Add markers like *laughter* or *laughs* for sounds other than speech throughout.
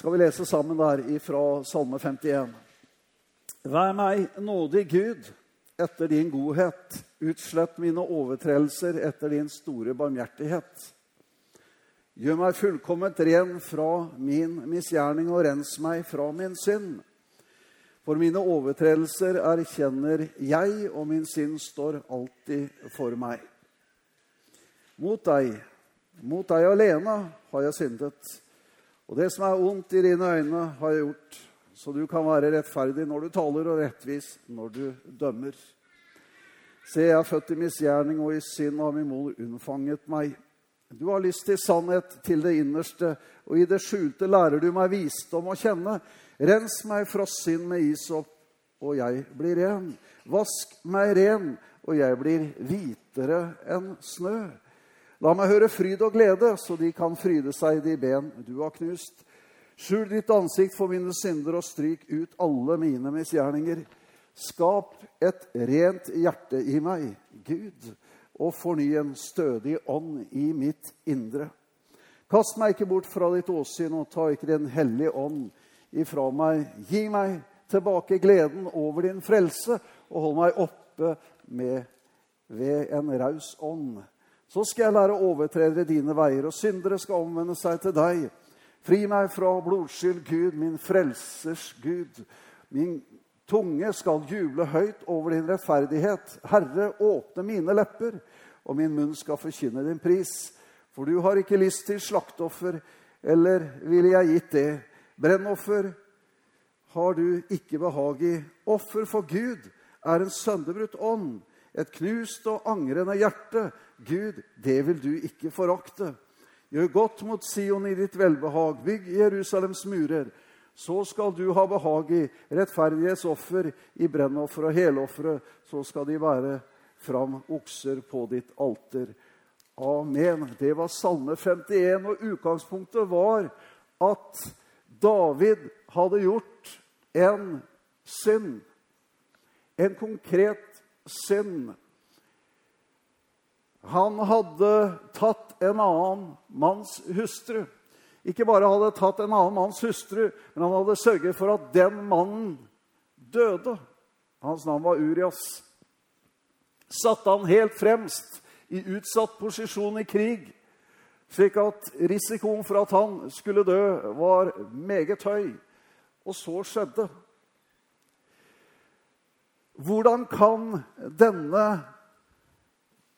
Skal vi lese sammen der ifra Salme 51. Vær meg nådig, Gud, etter din godhet. Utslett mine overtredelser etter din store barmhjertighet. Gjør meg fullkomment ren fra min misgjerning og rens meg fra min synd. For mine overtredelser erkjenner jeg, og min synd står alltid for meg. Mot deg, mot deg alene har jeg syndet. Og det som er ondt i dine øyne, har jeg gjort, så du kan være rettferdig når du taler, og rettvis når du dømmer. Se, jeg er født i misgjerning, og i synd har min mor unnfanget meg. Du har lyst til sannhet til det innerste, og i det skjulte lærer du meg visdom å kjenne. Rens meg fra synd med isop, og jeg blir ren. Vask meg ren, og jeg blir hvitere enn snø. La meg høre fryd og glede, så de kan fryde seg, i de ben du har knust. Skjul ditt ansikt for mine synder og stryk ut alle mine misgjerninger. Skap et rent hjerte i meg, Gud, og forny en stødig ånd i mitt indre. Kast meg ikke bort fra ditt åsyn, og ta ikke Den hellige ånd ifra meg. Gi meg tilbake gleden over din frelse, og hold meg oppe med, ved en raus ånd. Så skal jeg lære overtredere dine veier, og syndere skal omvende seg til deg. Fri meg fra blodskyld, Gud, min frelsers Gud. Min tunge skal juble høyt over din rettferdighet. Herre, åpne mine lepper, og min munn skal forkynne din pris. For du har ikke lyst til slakteoffer, eller ville jeg gitt det. Brennoffer har du ikke behag i. Offer for Gud er en sønderbrutt ånd, et knust og angrende hjerte Gud, det vil du ikke forakte. Gjør godt mot Sion i ditt velbehag. Bygg Jerusalems murer. Så skal du ha behag i rettferdighetsoffer, i brennoffer og helofre. Så skal de være fram okser på ditt alter. Amen. Det var Salme 51, og utgangspunktet var at David hadde gjort en synd. En konkret synd. Han hadde tatt en annen manns hustru. Ikke bare hadde tatt en annen manns hustru, men han hadde sørget for at den mannen døde. Hans navn var Urias. Satte han helt fremst i utsatt posisjon i krig, slik at risikoen for at han skulle dø, var meget høy. Og så skjedde. Hvordan kan denne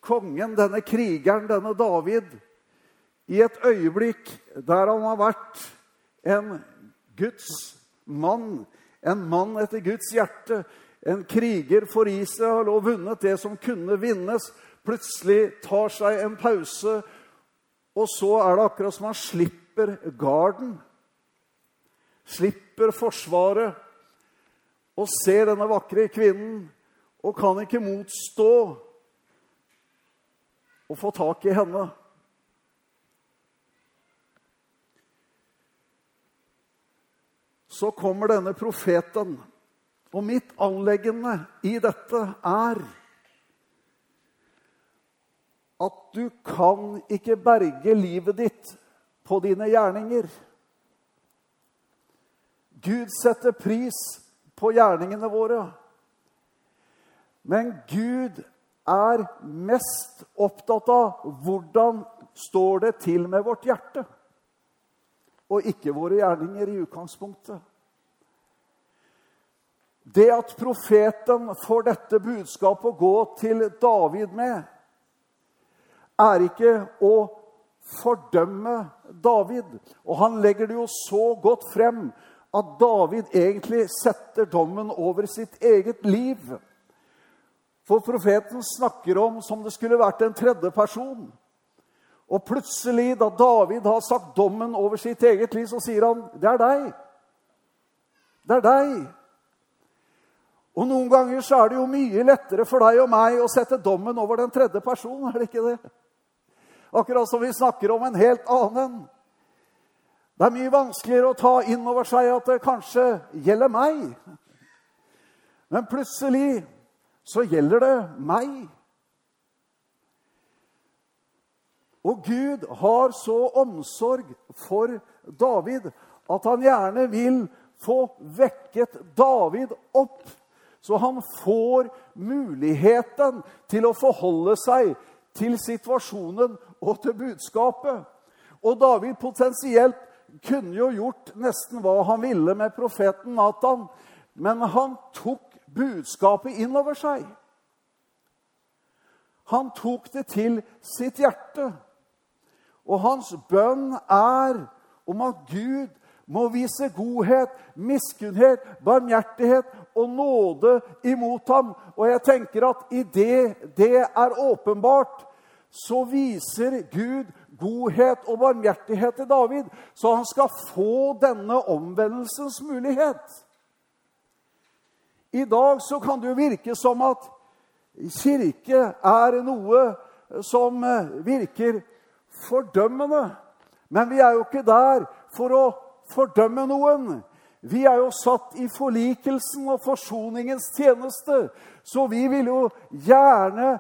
kongen, denne krigeren, denne David, i et øyeblikk der han har vært en Guds mann, en mann etter Guds hjerte, en kriger for Israel og vunnet det som kunne vinnes, plutselig tar seg en pause, og så er det akkurat som han slipper garden. Slipper forsvaret og ser denne vakre kvinnen og kan ikke motstå å få tak i henne. Så kommer denne profeten, og mitt anleggende i dette er at du kan ikke berge livet ditt på dine gjerninger. Gud setter pris på gjerningene våre. Men Gud er mest opptatt av hvordan står det til med vårt hjerte, og ikke våre gjerninger i utgangspunktet. Det at profeten får dette budskapet å gå til David med, er ikke å fordømme David. Og han legger det jo så godt frem at David egentlig setter dommen over sitt eget liv. For profeten snakker om som det skulle vært en tredje person. Og plutselig, da David har sagt dommen over sitt eget liv, så sier han, 'Det er deg. Det er deg. Og noen ganger så er det jo mye lettere for deg og meg å sette dommen over den tredje personen, er det ikke det? Akkurat som vi snakker om en helt annen. Det er mye vanskeligere å ta inn over seg at det kanskje gjelder meg. Men plutselig så gjelder det meg. Og Gud har så omsorg for David at han gjerne vil få vekket David opp så han får muligheten til å forholde seg til situasjonen og til budskapet. Og David potensielt kunne jo gjort nesten hva han ville med profeten Nathan, men han tok budskapet inn over seg. Han tok det til sitt hjerte. Og hans bønn er om at Gud må vise godhet, miskunnhet, barmhjertighet og nåde imot ham. Og jeg tenker at idet det er åpenbart, så viser Gud godhet og barmhjertighet til David, så han skal få denne omvendelsens mulighet. I dag så kan det jo virke som at kirke er noe som virker fordømmende. Men vi er jo ikke der for å fordømme noen. Vi er jo satt i forlikelsen og forsoningens tjeneste, så vi vil jo gjerne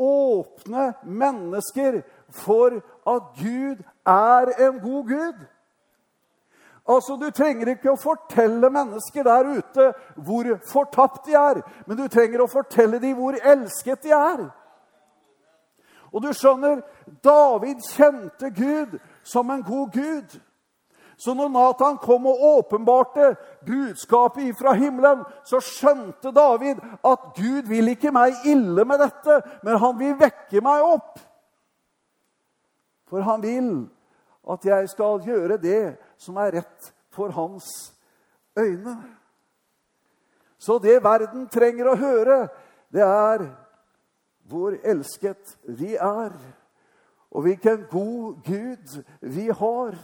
åpne mennesker for at Gud er en god Gud. Altså, Du trenger ikke å fortelle mennesker der ute hvor fortapt de er, men du trenger å fortelle dem hvor elsket de er. Og du skjønner, David kjente Gud som en god Gud. Så når Nathan kom og åpenbarte budskapet fra himmelen, så skjønte David at Gud vil ikke meg ille med dette, men han vil vekke meg opp. For han vil at jeg skal gjøre det som er rett for hans øyne. Så det verden trenger å høre, det er hvor elsket vi er, og hvilken god Gud vi har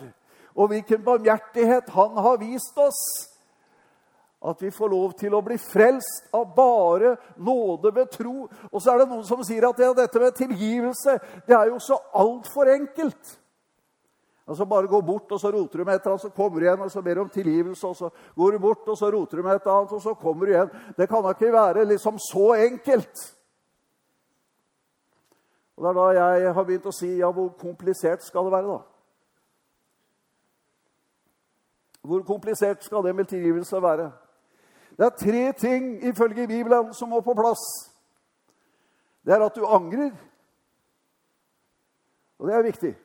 og hvilken barmhjertighet han har vist oss. At vi får lov til å bli frelst av bare nåde ved tro. Og så er det noen som sier at ja, dette med tilgivelse det er jo så altfor enkelt. Altså Bare gå bort, og så roter du med et eller annet, så kommer du igjen og så ber du om tilgivelse. og Så går du bort, og så roter du med et annet, og så kommer du igjen. Det kan da ikke være liksom så enkelt. Og Det er da jeg har begynt å si ja, hvor komplisert skal det være, da? Hvor komplisert skal det med tilgivelse være? Det er tre ting ifølge Bibelen som må på plass. Det er at du angrer, og det er viktig.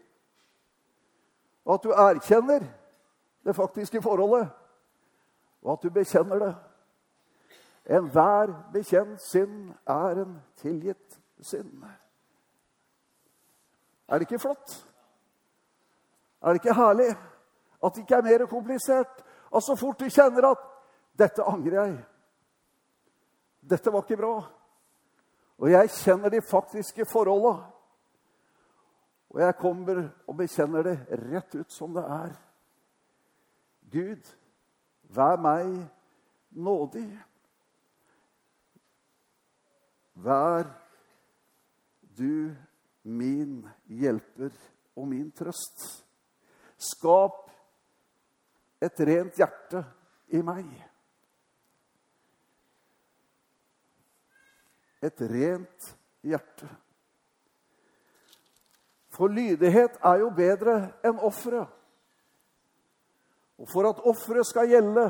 Og at du erkjenner det faktiske forholdet, og at du bekjenner det. Enhver bekjent synd er en tilgitt synd. Er det ikke flott? Er det ikke herlig? At det ikke er mer komplisert. Og så fort du kjenner at 'Dette angrer jeg'. 'Dette var ikke bra'. Og jeg kjenner de faktiske forholda. Og jeg kommer og bekjenner det rett ut som det er. Gud, vær meg nådig. Vær du min hjelper og min trøst. Skap et rent hjerte i meg. Et rent hjerte. For lydighet er jo bedre enn offeret. Og for at offeret skal gjelde,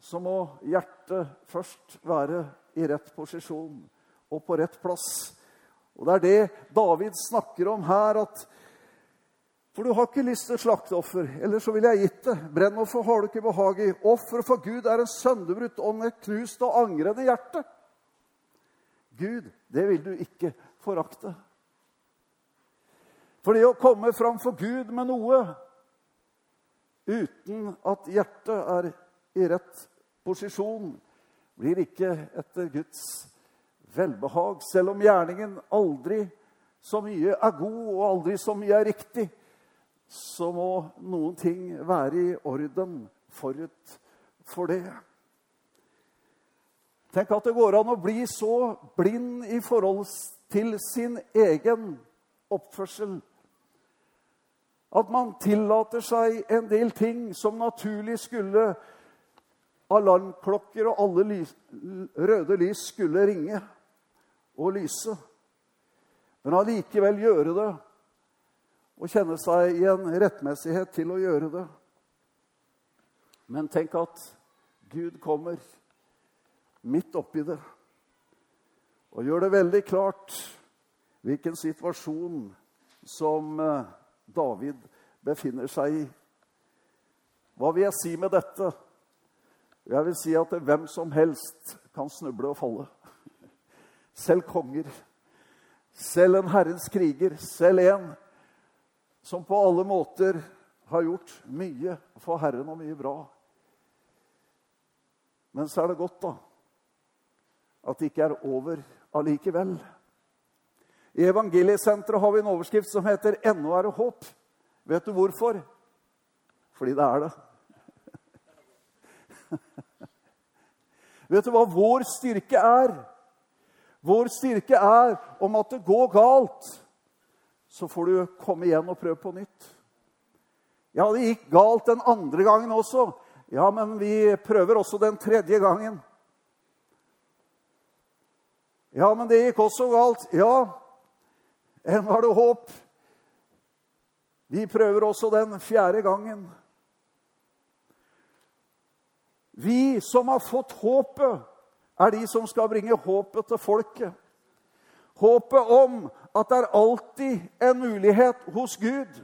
så må hjertet først være i rett posisjon og på rett plass. Og Det er det David snakker om her, at for du har ikke lyst til slakteoffer, eller så ville jeg gitt det. Brennoffer har du ikke behag i. Offeret for Gud er en sønderbrutt ånd, et knust og angrende hjerte. Gud, det vil du ikke forakte. For det å komme fram for Gud med noe uten at hjertet er i rett posisjon, blir ikke etter Guds velbehag. Selv om gjerningen aldri så mye er god, og aldri så mye er riktig, så må noen ting være i orden forut for det. Tenk at det går an å bli så blind i forhold til sin egen oppførsel at man tillater seg en del ting som naturlig skulle Alarmklokker og alle lys, røde lys skulle ringe og lyse. Men allikevel gjøre det og kjenne seg i en rettmessighet til å gjøre det. Men tenk at Gud kommer midt oppi det og gjør det veldig klart hvilken situasjon som eh, David befinner seg i. Hva vil jeg si med dette? Jeg vil si at hvem som helst kan snuble og falle. *laughs* Selv konger. Selv en Herrens kriger. Selv en som på alle måter har gjort mye for Herren og mye bra. Men så er det godt, da, at det ikke er over allikevel. I Evangeliesenteret har vi en overskrift som heter 'Ennå er det håp'. Vet du hvorfor? Fordi det er det. *laughs* Vet du hva vår styrke er? Vår styrke er om at det går galt, så får du komme igjen og prøve på nytt. Ja, det gikk galt den andre gangen også. Ja, men vi prøver også den tredje gangen. Ja, men det gikk også galt. Ja, enn har du håp. Vi prøver også den fjerde gangen. Vi som har fått håpet, er de som skal bringe håpet til folket. Håpet om at det er alltid en mulighet hos Gud.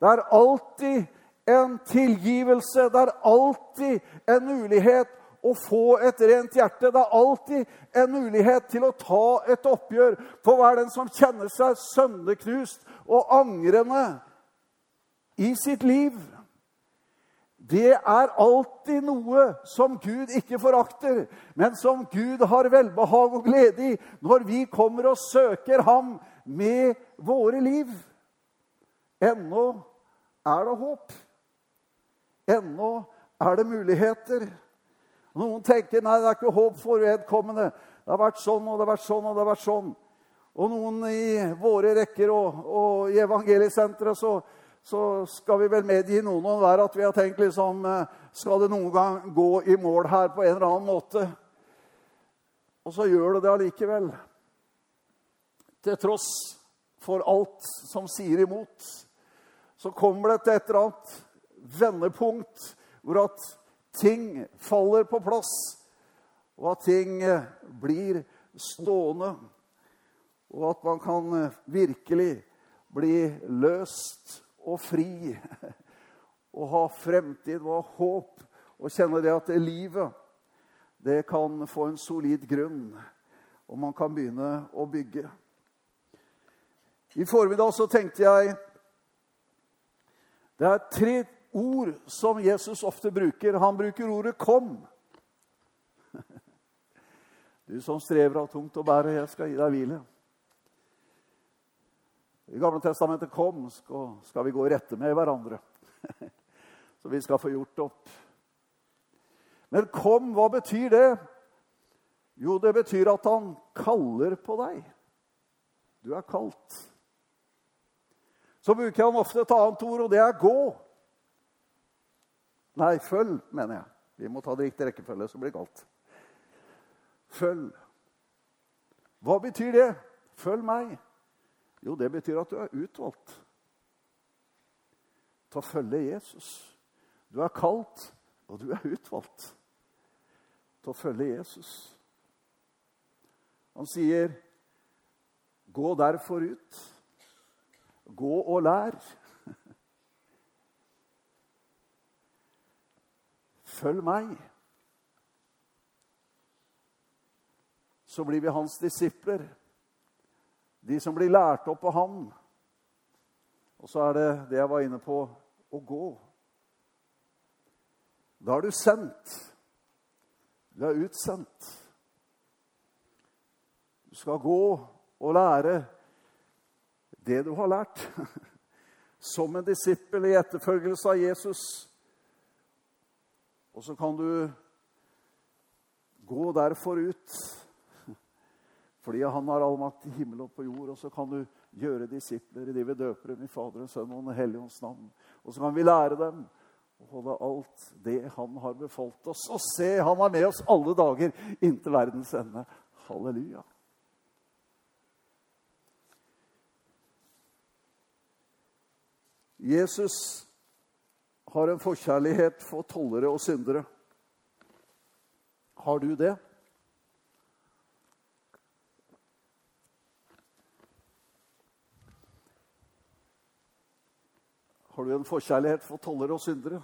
Det er alltid en tilgivelse. Det er alltid en mulighet å få et rent hjerte. Det er alltid en mulighet til å ta et oppgjør. For hver den som kjenner seg sønderknust og angrende i sitt liv, det er alltid noe som Gud ikke forakter, men som Gud har velbehag og glede i når vi kommer og søker ham med våre liv. Ennå er det håp. Ennå er det muligheter. Noen tenker nei, det er ikke håp for vedkommende. Det har vært sånn og det har vært sånn og det har vært sånn. Og noen i våre rekker og, og i evangeliesenteret så, så, skal vi vel medgi noen og hver at vi har tenkt liksom eh, Skal det noen gang gå i mål her på en eller annen måte? Og så gjør det det allikevel. Til tross for alt som sier imot, så kommer det til et eller annet vendepunkt hvor at ting faller på plass, og at ting eh, blir stående. Og at man kan eh, virkelig bli løst og fri. *laughs* Og ha fremtid og ha håp. Og kjenne det at livet det kan få en solid grunn. Og man kan begynne å bygge. I formiddag så tenkte jeg Det er tre ord som Jesus ofte bruker. Han bruker ordet 'kom'. *laughs* Du som strever av tungt å bære, jeg skal gi deg hvile. I Gamle testamentet 'kom', skal, vi gå i rette med hverandre. *laughs* Så vi skal få gjort opp. Men 'kom', hva betyr det? Jo, det betyr at han kaller på deg. Du er kalt. Så bruker han ofte et annet ord, og det er 'gå'. Nei, følg, mener jeg. Vi må ta det riktig rekkefølge, så blir det galt. Følg. Hva betyr det? Følg meg. Jo, det betyr at du er utvalgt Ta følge Jesus. Du er kalt, og du er utvalgt til å følge Jesus. Han sier, 'Gå derfor ut. Gå og lær.' Følg meg. Så blir vi hans disipler. De som blir lært opp av ham. Og så er det det jeg var inne på å gå. Da er du sendt. Du er utsendt. Du skal gå og lære det du har lært. *laughs* Som en disippel i etterfølgelse av Jesus og så kan du Gå derfor ut, fordi han har all makt i himmel og på jord. Og så kan du gjøre disipler i de vi døper dem i Faderens, Sønn og Den hellige ånds navn. Og så kan vi lære dem å holde alt det han har befalt oss. Og se, han er med oss alle dager inntil verdens ende. Halleluja. Jesus har en forkjærlighet for tollere og syndere. Har du det? Har du en forkjærlighet for tollere og syndere?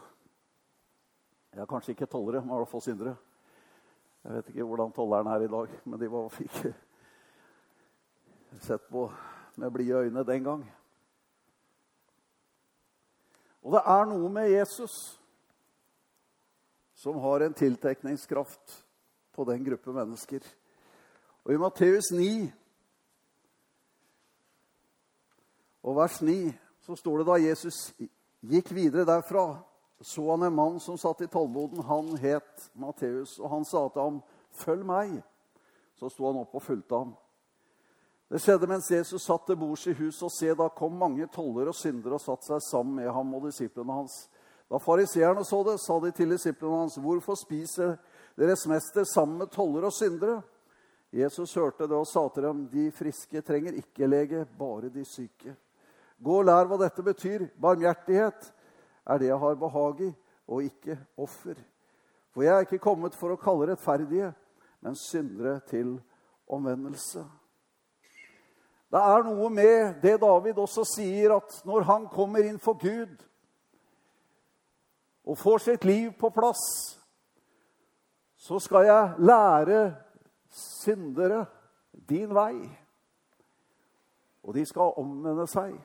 Ja, kanskje ikke tollere, men i hvert fall syndere. Jeg vet ikke hvordan tollerne er i dag, men de var, fikk sett på med blide øyne den gang. Og det er noe med Jesus som har en tiltrekningskraft på den gruppe mennesker. Og i Matteus 9 og vers 9 så står det da Jesus gikk videre derfra, så han en mann som satt i tollboden. Han het Matteus, og han sa til ham, 'Følg meg.' Så sto han opp og fulgte ham. Det skjedde mens Jesus satt til bords i huset, og se, da kom mange toller og syndere og satte seg sammen med ham og disiplene hans. Da fariseerne så det, sa de til disiplene hans, 'Hvorfor spiser deres mester sammen med toller og syndere?' Jesus hørte det og sa til dem, 'De friske trenger ikke lege, bare de syke.' Gå og lær hva dette betyr. Barmhjertighet er det jeg har behag i, og ikke offer. For jeg er ikke kommet for å kalle rettferdige, men syndere til omvendelse. Det er noe med det David også sier, at når han kommer inn for Gud og får sitt liv på plass, så skal jeg lære syndere din vei. Og de skal omvende seg.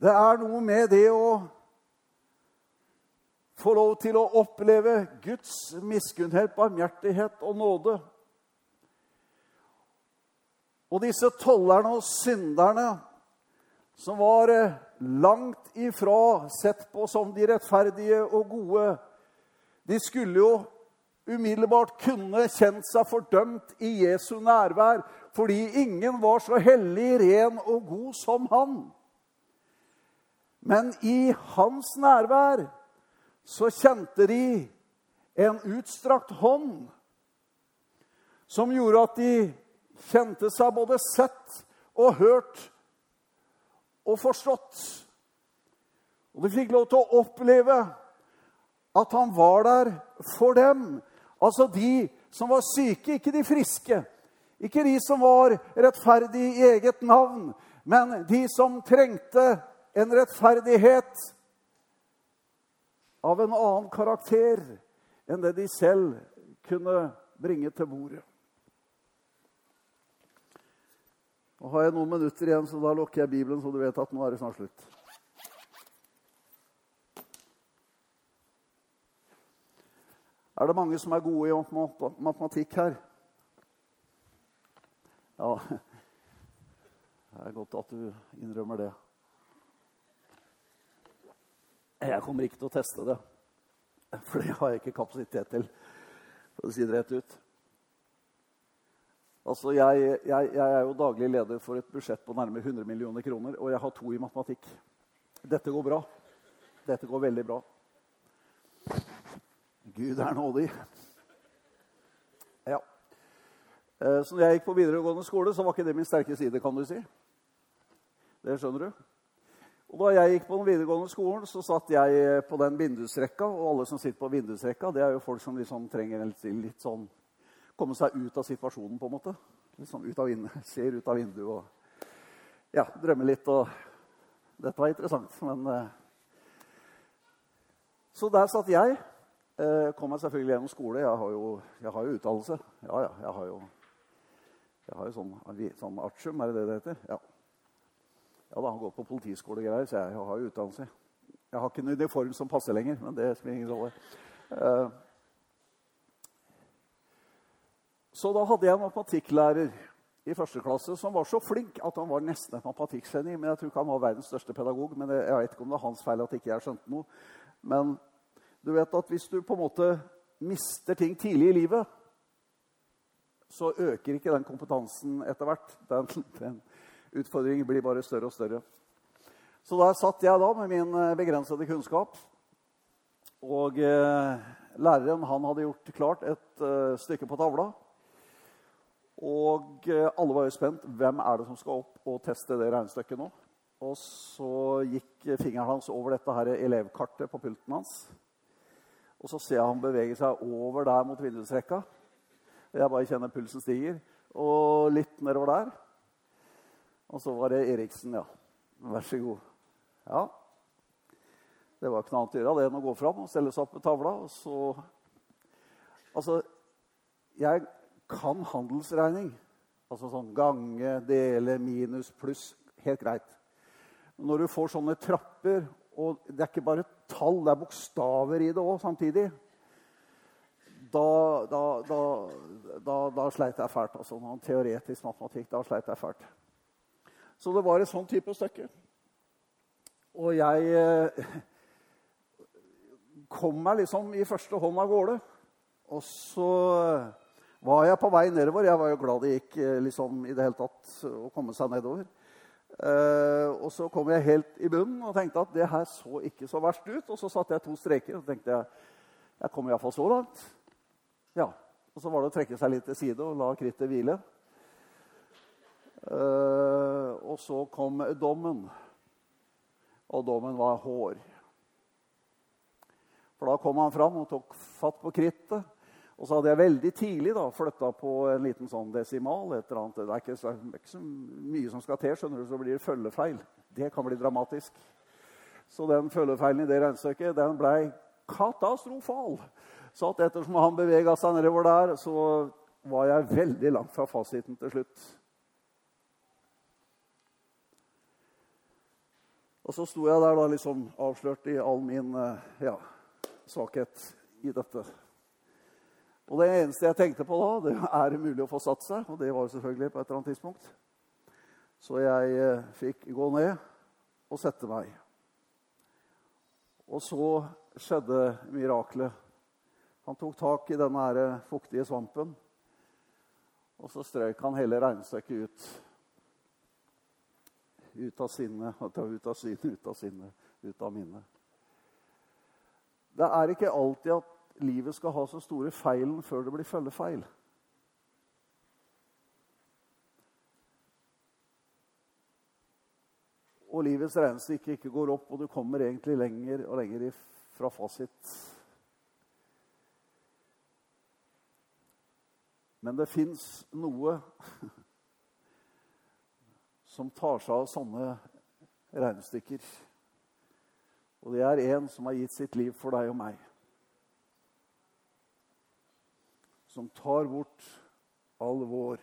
Det er noe med det å få lov til å oppleve Guds miskunnhet, barmhjertighet og nåde. Og disse tollerne og synderne som var eh, langt ifra sett på som de rettferdige og gode, de skulle jo umiddelbart kunne kjent seg fordømt i Jesu nærvær, fordi ingen var så hellig, ren og god som han. Men i hans nærvær så kjente de en utstrakt hånd som gjorde at de kjente seg både sett og hørt og forstått. Og de fikk lov til å oppleve at han var der for dem. Altså de som var syke, ikke de friske. Ikke de som var rettferdige i eget navn, men de som trengte en rettferdighet av en annen karakter enn det de selv kunne bringe til bordet. Nå har jeg noen minutter igjen, så da lukker jeg Bibelen, så du vet at nå er det snart slutt. Er det mange som er gode i matematikk her? Ja, det er godt at du innrømmer det. Jeg kommer ikke til å teste det, for det har jeg ikke kapasitet til. For å si det rett ut. Altså, jeg, jeg, jeg, er jo daglig leder for et budsjett på nærmere 100 millioner kroner, og jeg har to i matematikk. Dette går bra. Dette går veldig bra. Gud er nådig. Ja. Eh, så når jeg gikk på videregående skole, så var ikke det min sterke side, kan du si. Det skjønner du. Og Da jeg gikk på den videregående skolen, så satt jeg på den vindusrekka. Og alle som sitter på vindusrekka, det er jo folk som liksom trenger litt, litt sånn Komme seg ut av situasjonen, på en måte. Liksom ut av vinduet, *laughs* Ser ut av vinduet og ja, drømmer litt. og Dette var interessant, men uh, Så der satt jeg. Uh, kom meg selvfølgelig gjennom skole. Jeg har jo, jeg har jo utdannelse. Ja, ja, jeg har jo, jeg har jo sånn, sånn artium, er det det det heter? Ja. Ja da, han går på politiskole og greier, så jeg, har jo utdannelse. Jeg har ikke en uniform som passer lenger, men det spiller ingen rolle. Uh, så da hadde jeg en matematikklærer i første klasse som var så flink at han var nesten et matematikkgeni. Men jeg tror ikke han var verdens største pedagog. men Jeg vet ikke om det er hans feil at ikke jeg skjønte noe. Men Du vet at hvis du på en måte mister ting tidlig i livet, så øker ikke den kompetansen etter hvert. Den, den utfordringen blir bare større og større. Så der satt jeg da med min eh, begrensede kunnskap. Og eh, læreren han hadde gjort klart et eh, stykke på tavla. Og eh, alle var jo spent. Hvem er det som skal opp og teste det regnestykket nå? Og så gikk fingeren hans over dette her elevkartet på pulten hans. Og så ser jeg han bevege seg over der mot vindusrekka. Jeg bare kjenner pulsen stiger. Og litt nedover der. Og så var det Eriksen, ja. Vær så god. Ja. Det var ikke noe annet å gjøre det enn å gå fram og stelle seg opp på tavla. Og så Altså, jeg kan handelsregning. Altså sånn gange, dele, minus, pluss. Helt greit. Når du får sånne trapper, og det er ikke bare tall, det er bokstaver i det òg samtidig da, da, da, da, sleit jeg fælt. altså noen Teoretisk matematikk. Da sleit jeg fælt. Så det var et sånn type stykke. Og jeg eh, kom meg liksom i første hånd av gårde. Og så var jeg på vei nedover. Jeg var jo glad det gikk eh, liksom, i det hele tatt å komme seg nedover. Uh, og så kom jeg helt i bunnen og tenkte at det her så ikke så verst ut. Og så satte jeg to streker og tenkte jeg, jeg kom iallfall så langt. Ja, Og så var det å trekke seg litt til side og la krittet hvile. Uh, og så kom dommen. Og dommen var hår. For da kom han fram og tok fatt på krittet. Og så hadde jeg veldig tidlig da, flytta på en liten sånn desimal. Det er ikke så, ikke så mye som skal til, skjønner du, så blir det følgefeil. Det kan bli dramatisk. Så den følgefeilen i det regnestykket den ble katastrofal. Så at ettersom han bevega seg nedover der, så var jeg veldig langt fra fasiten til slutt. Og så sto jeg der da liksom avslørt i all min eh, ja, svakhet i dette. Og det eneste jeg tenkte på da, det er mulig å få satt seg. Og det var jo selvfølgelig på et eller annet tidspunkt. Så jeg eh, fikk gå ned og sette meg. Og så skjedde miraklet. Han tok tak i denne fuktige svampen, og så strøk han hele regnestykket ut. Ut av sinnet, ut av synet, ut av sinnet, ut av minnet. Det er ikke alltid at livet skal ha så store feilen før det blir følgefeil. Og livets regnestykke ikke går opp, og du kommer egentlig lenger og lenger fra fasit. Men det fins noe *laughs* som tar seg av sånne regnestykker. Og det er en som har gitt sitt liv for deg og meg. Som tar bort all vår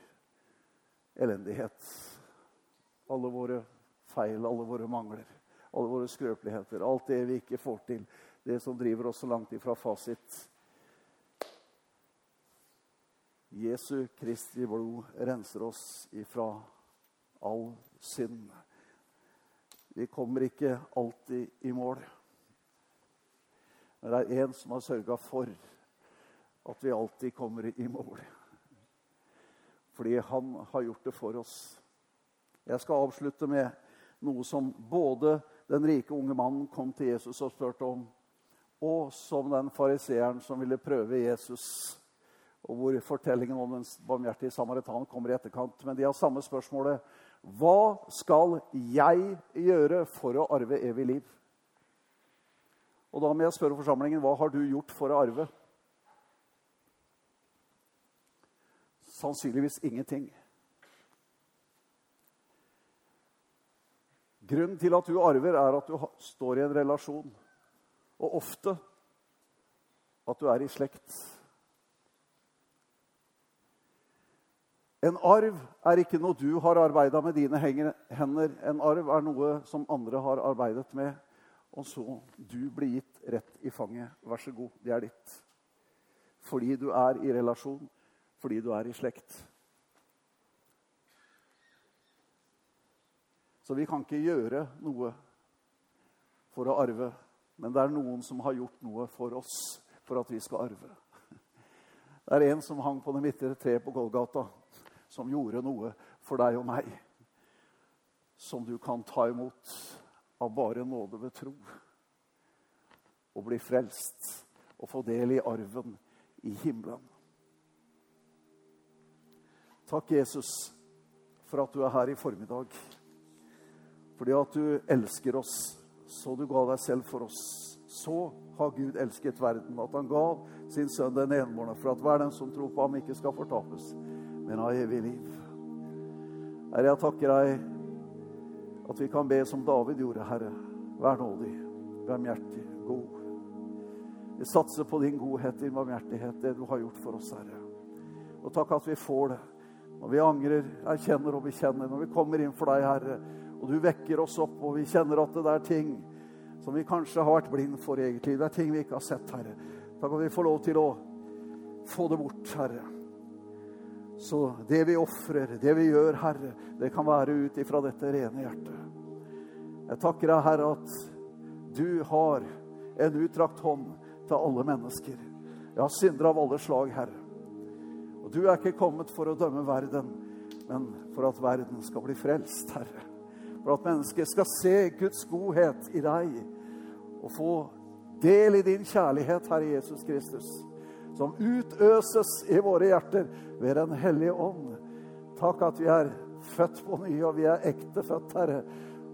elendighet. Alle våre feil, alle våre mangler, alle våre skrøpeligheter. Alt det vi ikke får til. Det som driver oss så langt ifra fasit. Jesu Kristi blod renser oss ifra all synd. Vi kommer ikke alltid i mål. Men det er en som har sørga for at vi alltid kommer i mål. Fordi han har gjort det for oss. Jeg skal avslutte med noe som både den rike unge mannen kom til Jesus og spurte om, og som den fariseeren som ville prøve Jesus, og hvor fortellingen om den barmhjertige samaritan kommer i etterkant. Men de har samme spørsmålet. Hva skal jeg gjøre for å arve evig liv? Og da må jeg spørre forsamlingen hva har du gjort for å arve? Sannsynligvis ingenting. Grunnen til at du arver, er at du står i en relasjon. Og ofte at du er i slekt. En arv er ikke noe du har arbeida med dine hender. En arv er noe som andre har arbeidet med. Og så du blir gitt rett i fanget. Vær så god, det er ditt. Fordi du er i relasjon fordi du er i slekt. Så vi kan ikke gjøre noe for å arve. Men det er noen som har gjort noe for oss for at vi skal arve. Det er en som hang på det midtre treet på Golgata, som gjorde noe for deg og meg. Som du kan ta imot av bare nåde ved tro. Og bli frelst og få del i arven i himmelen. Takk, Jesus, for at du er her i formiddag. Fordi at du elsker oss så du ga deg selv for oss. Så har Gud elsket verden, at han gav sin sønn den enbårne, for at hver den som tror på ham, ikke skal fortapes, men ha evig liv. Herre, jeg takker deg at vi kan be som David gjorde, Herre. Vær nådig, barmhjertig, god. Vi satser på din godhet, din barmhjertighet, det du har gjort for oss, Herre. Og takk at vi får det. Når vi angrer, erkjenner og bekjenner, når vi kommer inn for deg, Herre, og du vekker oss opp, og vi kjenner at det er ting som vi kanskje har vært blind for egentlig. Det er ting vi ikke har sett, Herre. Takk at vi får lov til å få det bort, Herre. Så det vi ofrer, det vi gjør, Herre, det kan være ut ifra dette rene hjertet. Jeg takker deg, Herre, at du har en utdrakt hånd til alle mennesker. Ja, syndere av alle slag, Herre. Og du er ikke kommet for å dømme verden, men for at verden skal bli frelst, Herre for at mennesket skal se Guds godhet i deg og få del i din kjærlighet, Herre Jesus Kristus, som utøses i våre hjerter ved Den hellige ånd. Takk at vi er født på ny, og vi er ekte født, Herre.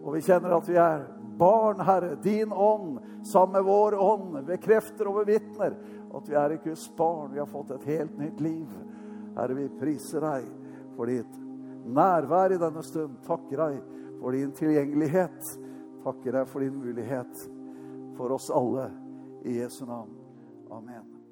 Og vi kjenner at vi er barn, Herre. Din ånd sammen med vår ånd bekrefter og bevitner at vi er i Guds barn. Vi har fått et helt nytt liv. Herre, vi priser deg for ditt nærvær i denne stund. Takker deg for din tilgjengelighet. Takker deg for din mulighet for oss alle. I Jesu navn. Amen.